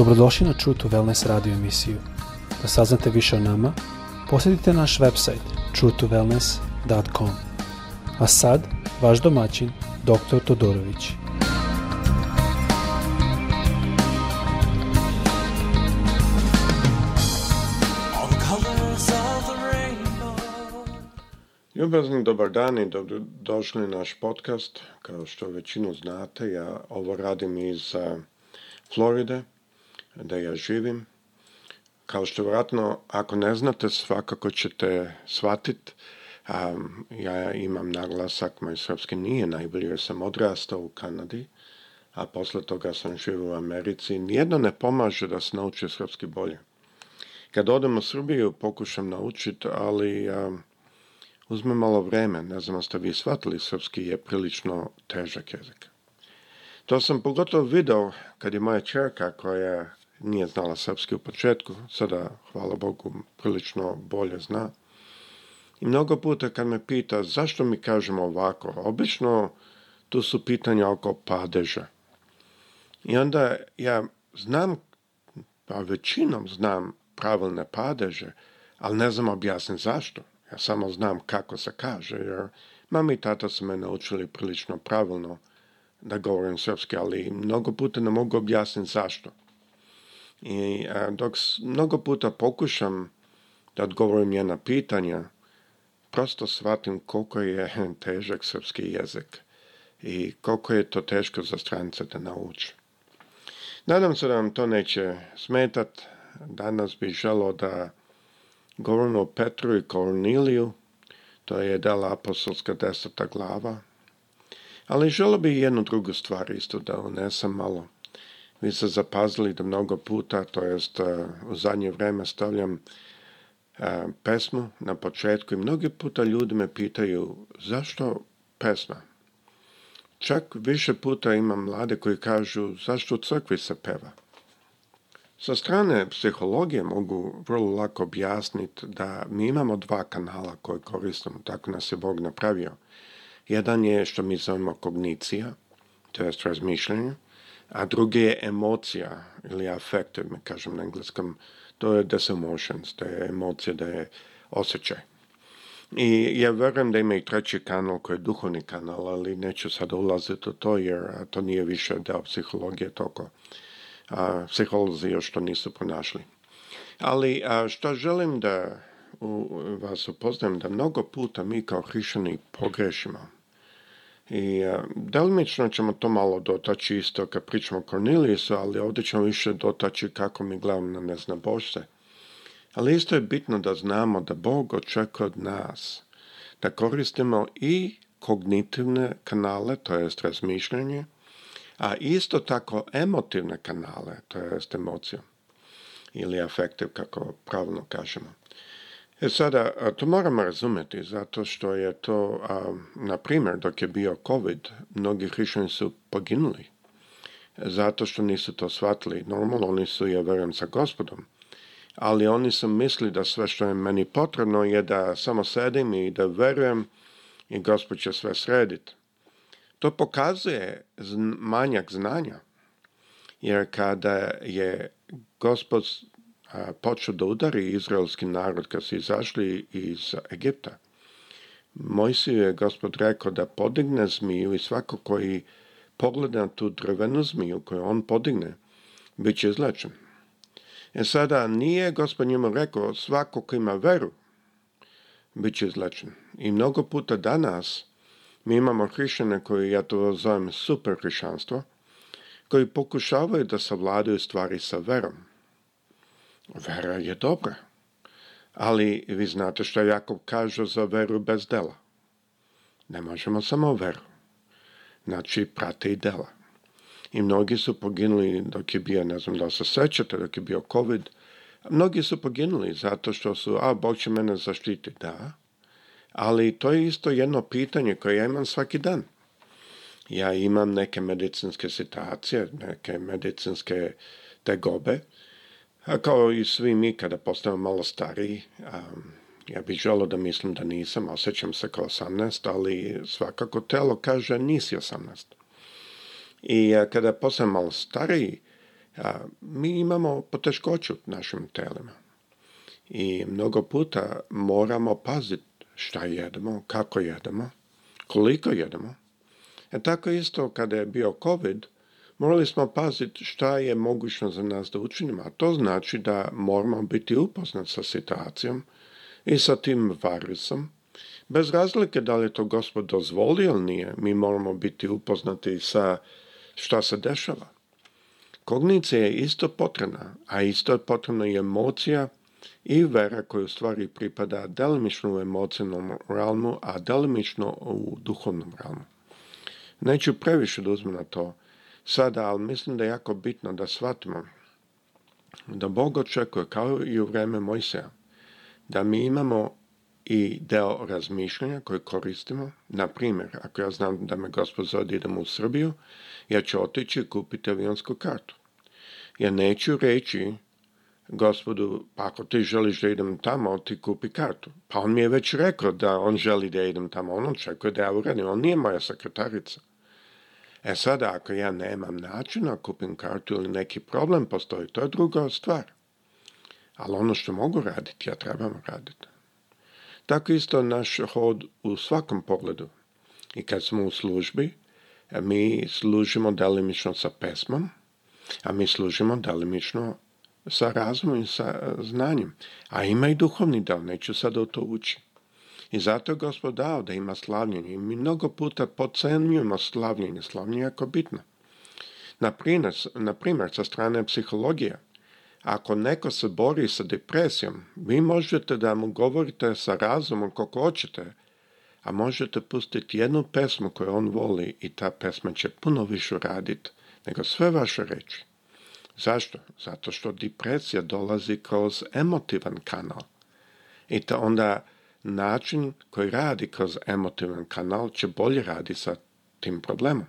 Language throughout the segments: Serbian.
Dobrodošli na True to Wellness radio emisiju. Da saznate više o nama, posjetite naš website truetowellness.com. A sad, vaš domaćin, dr. Todorović. Ljubazni dobar dan i došli naš podcast. Kao što većinu znate, ja ovo radim iz eh, Floride da ja živim. Kao što vratno, ako ne znate, svakako ćete shvatit. ja imam naglasak, moj srpski nije najbolji jer sam odrastao u Kanadi, a posle toga sam živio u Americi. Nijedno ne pomaže da se nauči srpski bolje. Kad odem u Srbiju pokušam naučiti, ali um, uzme malo vreme. Ne znam, ste vi shvatili, srpski je prilično težak jezik. To sam pogotovo video kad je moja čerka koja nije znala srpski u početku, sada, hvala Bogu, prilično bolje zna. I mnogo puta kad me pita zašto mi kažemo ovako, obično tu su pitanja oko padeža. I onda ja znam, pa većinom znam pravilne padeže, ali ne znam objasniti zašto. Ja samo znam kako se kaže, jer mama i tata su me naučili prilično pravilno da govorim srpski, ali mnogo puta ne mogu objasniti zašto. I dok mnogo puta pokušam da odgovorim jedna pitanja, prosto shvatim koliko je težak srpski jezik i koliko je to teško za strance da nauči. Nadam se da vam to neće smetat. Danas bi želo da govorim o Petru i Korniliju, to je dala apostolska deseta glava, ali želo bi jednu drugu stvar isto da unesem malo. Vi ste zapazili da mnogo puta, to jest e, u zadnje vreme stavljam e, pesmu na početku i mnogi puta ljudi me pitaju zašto pesma? Čak više puta imam mlade koji kažu zašto u crkvi se peva? Sa strane psihologije mogu vrlo lako objasniti da mi imamo dva kanala koje koristimo, tako nas je Bog napravio. Jedan je što mi zovemo kognicija, to jest razmišljanje, a drugi je emocija ili afekt, kažem na engleskom, to je da se je emocija, da je osjećaj. I ja vjerujem da ima i treći kanal koji je duhovni kanal, ali neću sad ulaziti u to jer to nije više da psihologije toliko. A, psiholozi još to nisu ponašli. Ali a, što želim da u, vas upoznam, da mnogo puta mi kao hrišani pogrešimo i e, delimično ćemo to malo dotaći isto kad pričamo o Corneliusu, ali ovdje ćemo više dotaći kako mi gledamo na neznabošce. Ali isto je bitno da znamo da Bog očekuje od nas da koristimo i kognitivne kanale, to jest razmišljanje, a isto tako emotivne kanale, to jest emociju ili afektiv kako pravno kažemo. E sada, to moramo razumjeti, zato što je to, a, na primjer, dok je bio COVID, mnogi hrišćani su poginuli, e, zato što nisu to shvatili. Normalno, oni su, ja verujem, sa gospodom, ali oni su mislili da sve što je meni potrebno je da samo sedim i da verujem i gospod će sve srediti. To pokazuje manjak znanja, jer kada je gospod počeo da udari izraelski narod kad su izašli iz Egipta. Mojsiju je gospod rekao da podigne zmiju i svako koji pogleda tu drvenu zmiju koju on podigne, bit će izlečen. E sada nije gospod njemu rekao svako ko ima veru, bit će izlečen. I mnogo puta danas mi imamo hrišćane koji ja to zovem super hrišćanstvo, koji pokušavaju da savladaju stvari sa verom. Vera je dobra, ali vi znate što Jakov kaže za veru bez dela. Ne možemo samo veru. Znači, prate i dela. I mnogi su poginuli dok je bio, ne znam da se sećate, dok je bio COVID. Mnogi su poginuli zato što su, a, Bog će mene zaštiti. Da, ali to je isto jedno pitanje koje ja imam svaki dan. Ja imam neke medicinske situacije, neke medicinske tegobe a kao i svi mi kada postanemo malo stariji, ja bih želio da mislim da nisam, osjećam se kao 18, ali svakako telo kaže nisi 18. I e, kada postavimo malo stariji, mi imamo poteškoću našim telima. I mnogo puta moramo paziti šta jedemo, kako jedemo, koliko jedemo. E tako isto kada je bio COVID, morali smo paziti šta je mogućno za nas da učinimo, a to znači da moramo biti upoznati sa situacijom i sa tim virusom. Bez razlike da li je to gospod dozvoli ili nije, mi moramo biti upoznati sa šta se dešava. Kognicija je isto potrebna, a isto je potrebna i emocija i vera koja u stvari pripada delimično u emocionalnom realmu, a delimično u duhovnom realmu. Neću previše da uzmem na to, sada, ali mislim da je jako bitno da shvatimo da Bog očekuje, kao i u vreme Mojseja, da mi imamo i deo razmišljanja koje koristimo. Na primjer, ako ja znam da me gospod zove da idem u Srbiju, ja ću otići i kupiti avionsku kartu. Ja neću reći gospodu, pa ako ti želiš da idem tamo, ti kupi kartu. Pa on mi je već rekao da on želi da idem tamo, on očekuje da ja uradim, on nije moja sekretarica. E sada, ako ja nemam načina, kupim kartu ili neki problem, postoji to je druga stvar. Ali ono što mogu raditi, ja trebam raditi. Tako isto naš hod u svakom pogledu. I kad smo u službi, e, mi služimo delimično sa pesmom, a mi služimo delimično sa razumom i sa e, znanjem. A ima i duhovni dal, neću sad o to ući. I zato je gospod dao da ima slavljenje. I mi mnogo puta pocenjujemo slavljenje. Slavljenje je jako bitno. Na primjer, sa strane psihologije, ako neko se bori sa depresijom, vi možete da mu govorite sa razumom koliko hoćete, a možete pustiti jednu pesmu koju on voli i ta pesma će puno više raditi nego sve vaše reči. Zašto? Zato što depresija dolazi kroz emotivan kanal. I to onda način koji radi kroz emotivan kanal će bolje radi sa tim problemom.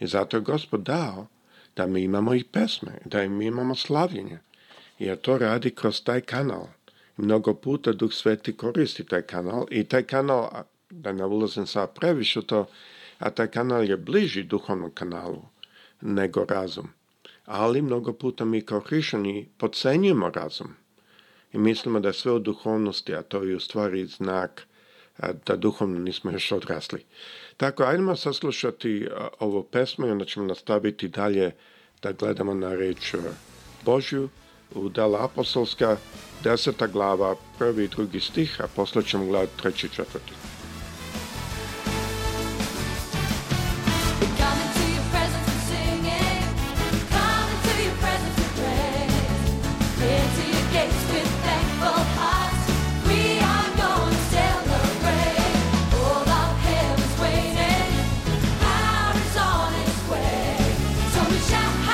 I zato je Gospod dao da mi imamo i pesme, da mi imamo slavljenje, jer to radi kroz taj kanal. Mnogo puta Duh Sveti koristi taj kanal i taj kanal, da ne ulazim sad previše to, a taj kanal je bliži duhovnom kanalu nego razum. Ali mnogo puta mi kao hrišani podcenjujemo razum i mislimo da sve o duhovnosti, a to je u stvari znak da duhovno nismo još odrasli. Tako, ajdemo saslušati ovo pesmo i onda ćemo nastaviti dalje da gledamo na reč Božju u Dala Apostolska, deseta glava, prvi i drugi stih, a posle ćemo gledati treći četvrti. shout,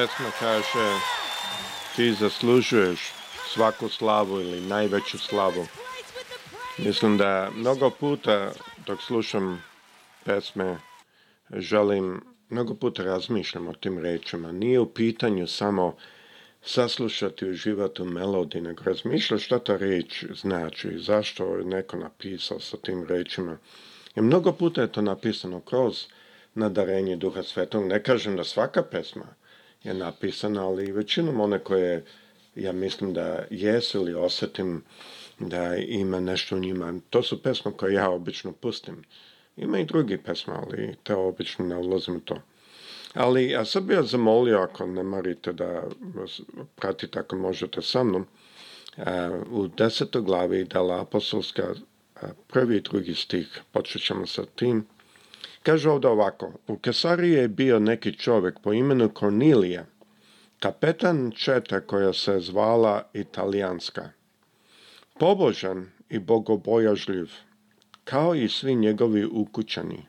Pesma kaže ti zaslužuješ svaku slavu ili najveću slavu. Mislim da mnogo puta dok slušam pesme želim, mnogo puta razmišljam o tim rečima. Nije u pitanju samo saslušati u uživati u nego razmišlja što ta riječ znači i zašto je neko napisao sa tim rečima. I mnogo puta je to napisano kroz nadarenje Duha Svetog. Ne kažem da svaka pesma je napisana, ali većinom one koje ja mislim da jesu ili osetim da ima nešto u njima. To su pesme koje ja obično pustim. Ima i drugi pesme, ali te obično ne ulazim u to. Ali, ja sad bi ja zamolio, ako ne marite da pratite ako možete sa mnom, u desetoj glavi dala apostolska prvi i drugi stih, počet ćemo sa tim, Kaže ovdje ovako, u Kesariji je bio neki čovjek po imenu Kornilije, kapetan četa koja se zvala Italijanska. Pobožan i bogobojažljiv, kao i svi njegovi ukućani.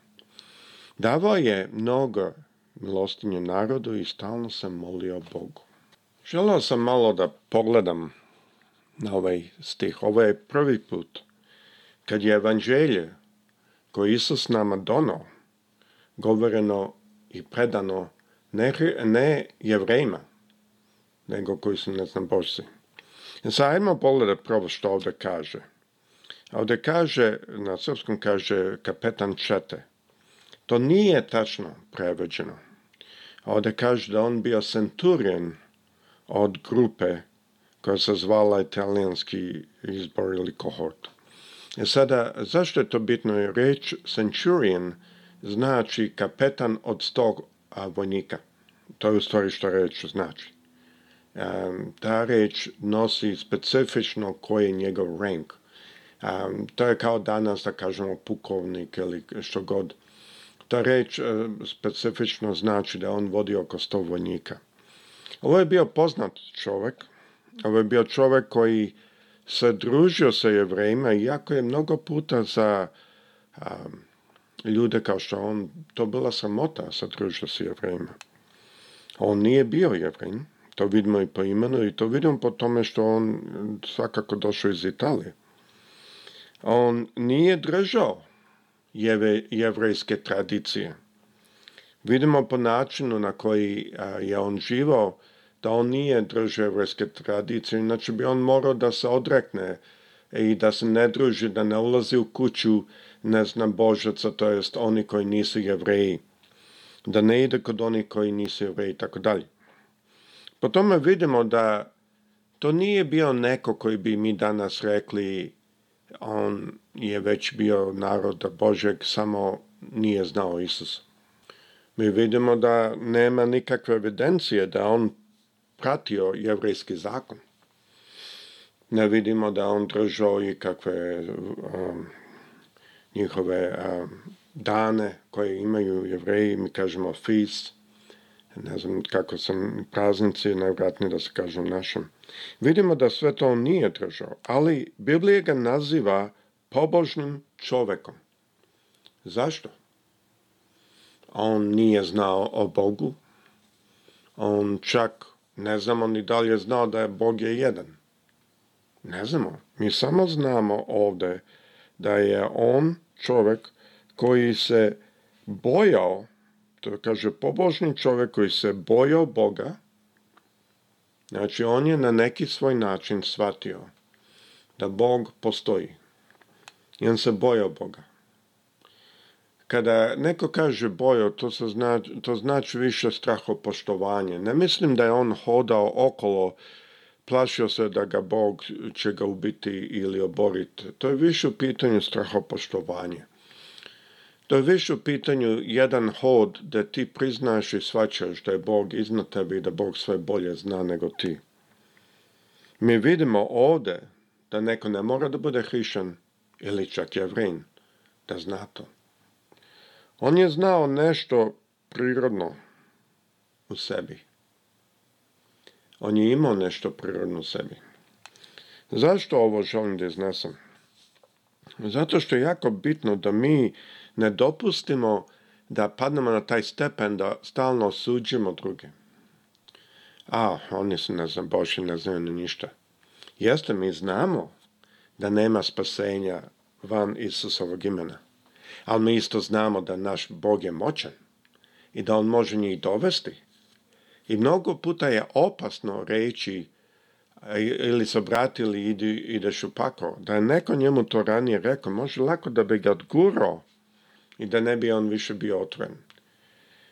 Davao je mnogo milostinje narodu i stalno se molio Bogu. Želao sam malo da pogledam na ovaj stih. Ovo je prvi put kad je evanđelje koji Isus nama donao, govoreno i predano ne, ne jevrejima, nego koji su, ne znam, bosi. Sad, ajmo pogledati prvo što ovdje kaže. Ovdje kaže, na srpskom kaže kapetan Čete. To nije tačno preveđeno. Ovdje kaže da on bio centurion od grupe koja se zvala italijanski izbor ili kohort. E sada, zašto je to bitno Reč Centurion znači kapetan od sto vojnika. To je u stvari što reč znači. ta reč nosi specifično koji je njegov rank. to je kao danas da kažemo pukovnik ili što god. Ta reč e, specifično znači da on vodi oko sto vojnika. Ovo je bio poznat čovjek. Ovo je bio čovjek koji se družio sa jevrejima i jako je mnogo puta za ljude kao što on, to bila samota sa što s jevrejima. On nije bio jevrejim, to vidimo i po imenu i to vidimo po tome što on e, svakako došao iz Italije. On nije držao jeve, jevrejske tradicije. Vidimo po načinu na koji je on živao da on nije držao jevrejske tradicije, znači bi on morao da se odrekne i da se ne druži, da ne ulazi u kuću ne znam to jest oni koji nisu jevreji, da ne ide kod onih koji nisu jevreji i tako dalje. Po tome vidimo da to nije bio neko koji bi mi danas rekli on je već bio naroda Božeg, samo nije znao Isusa. Mi vidimo da nema nikakve evidencije da on pratio jevrijski zakon. Ne vidimo da on držao i kakve um, njihove dane koje imaju jevreji, mi kažemo Fis, ne znam kako sam, praznici, najvratnije da se kažem našem. Vidimo da sve to nije držao, ali Biblija ga naziva pobožnim čovekom. Zašto? On nije znao o Bogu, on čak ne znamo ni da li je znao da je Bog je jedan. Ne znamo. Mi samo znamo ovdje da je on čovjek koji se bojao, to kaže pobožni čovjek koji se bojao Boga, znači on je na neki svoj način shvatio da Bog postoji. I on se bojao Boga. Kada neko kaže bojo, to, se znači, to znači više strahopoštovanje. Ne mislim da je on hodao okolo plašio se da ga Bog će ga ubiti ili oboriti. To je više u pitanju strahopoštovanje. To je više u pitanju jedan hod da ti priznaš i svačaš da je Bog iznad tebi i da Bog sve bolje zna nego ti. Mi vidimo ovdje da neko ne mora da bude hrišan ili čak vrin da zna to. On je znao nešto prirodno u sebi. On je imao nešto prirodno u sebi. Zašto ovo želim da iznesem? Zato što je jako bitno da mi ne dopustimo da padnemo na taj stepen da stalno osuđimo druge. A, oni su, ne znam, Boži, ne znaju ni ništa. Jeste, mi znamo da nema spasenja van Isusovog imena. Ali mi isto znamo da naš Bog je moćan i da On može njih dovesti i mnogo puta je opasno reći ili se obratili ide ideš u Da je neko njemu to ranije rekao, može lako da bi ga odgurao i da ne bi on više bio otvoren.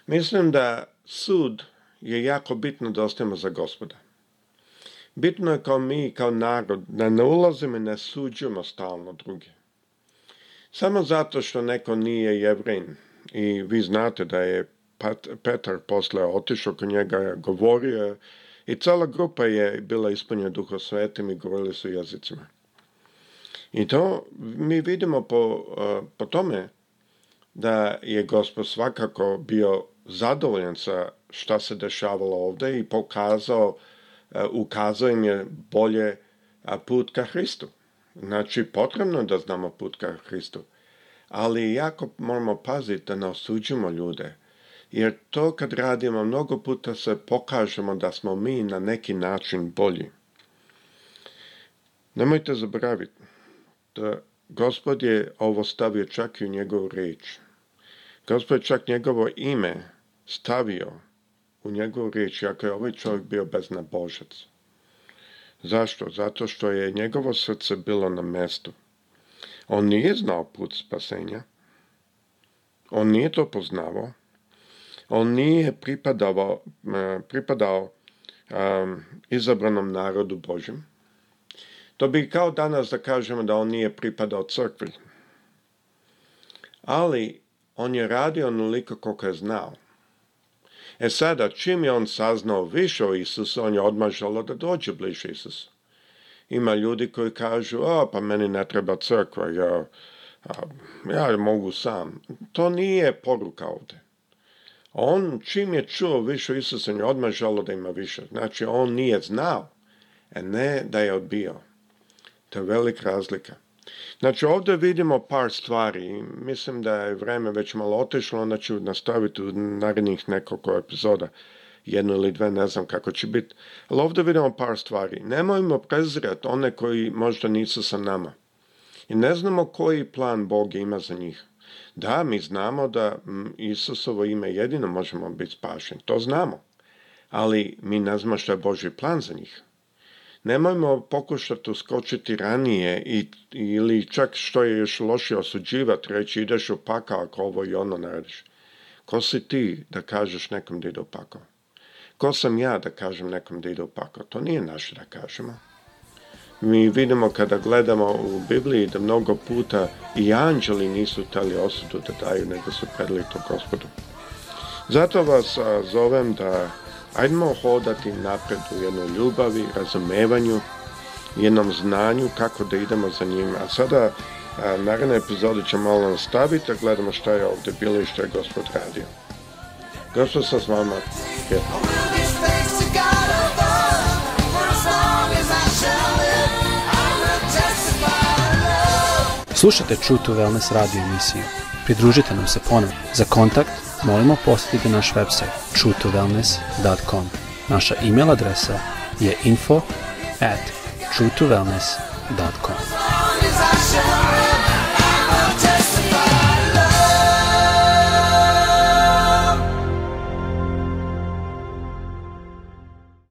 Mislim da sud je jako bitno da ostajemo za gospoda. Bitno je kao mi, kao narod, da ne ulazimo i ne suđujemo stalno druge. Samo zato što neko nije jevrin i vi znate da je Pat, Petar posle otišao kod njega, govorio i cela grupa je bila ispunjena duho svetim i govorili su jezicima. I to mi vidimo po, po tome da je gospod svakako bio zadovoljan sa šta se dešavalo ovdje i pokazao, ukazao im je bolje put ka Hristu. Znači, potrebno da znamo put ka Hristu. Ali jako moramo paziti da ne osuđimo ljude jer to kad radimo mnogo puta se pokažemo da smo mi na neki način bolji. Nemojte zaboraviti da gospod je ovo stavio čak i u njegovu riječ. Gospod je čak njegovo ime stavio u njegovu riječ, ako je ovaj čovjek bio beznabožac. Zašto? Zato što je njegovo srce bilo na mestu. On nije znao put spasenja. On nije to poznavao. On nije pripadao, e, e, izabranom narodu Božem. To bi kao danas da kažemo da on nije pripadao crkvi. Ali on je radio onoliko koliko je znao. E sada, čim je on saznao više o Isusu, on je odmah želo da dođe bliže Isusu. Ima ljudi koji kažu, o, pa meni ne treba crkva, ja, ja mogu sam. To nije poruka ovdje. On čim je čuo više je odmah želo da ima više. Znači, on nije znao, a ne da je odbio. To je velika razlika. Znači, ovdje vidimo par stvari. Mislim da je vreme već malo otišlo, onda ću nastaviti u narednih nekoliko epizoda. Jednu ili dve, ne znam kako će biti. Ali ovdje vidimo par stvari. Nemojmo prezirati one koji možda nisu sa nama. I ne znamo koji plan Bog ima za njih. Da, mi znamo da Isusovo ime jedino možemo biti spašeni. To znamo. Ali mi ne znamo što je Boži plan za njih. Nemojmo pokušati uskočiti ranije ili čak što je još loše osuđivati, reći ideš u pakao ako ovo i ono narediš. Ko si ti da kažeš nekom da ide u pakao? Ko sam ja da kažem nekom da ide u pakao? To nije naše da kažemo. Mi vidimo kada gledamo u Bibliji da mnogo puta i anđeli nisu tali osudu da daju, nego su predali to gospodu. Zato vas a, zovem da ajdemo hodati napred u jednoj ljubavi, razumevanju, jednom znanju kako da idemo za njim. A sada a, naredne epizode malo nastaviti da gledamo šta je ovdje bilo i što je gospod radio. Gospod sa s vama. Slušajte True to Wellness radio emisiju. Pridružite nam se ponovno. Za kontakt molimo posjetite naš website true Naša email adresa je info at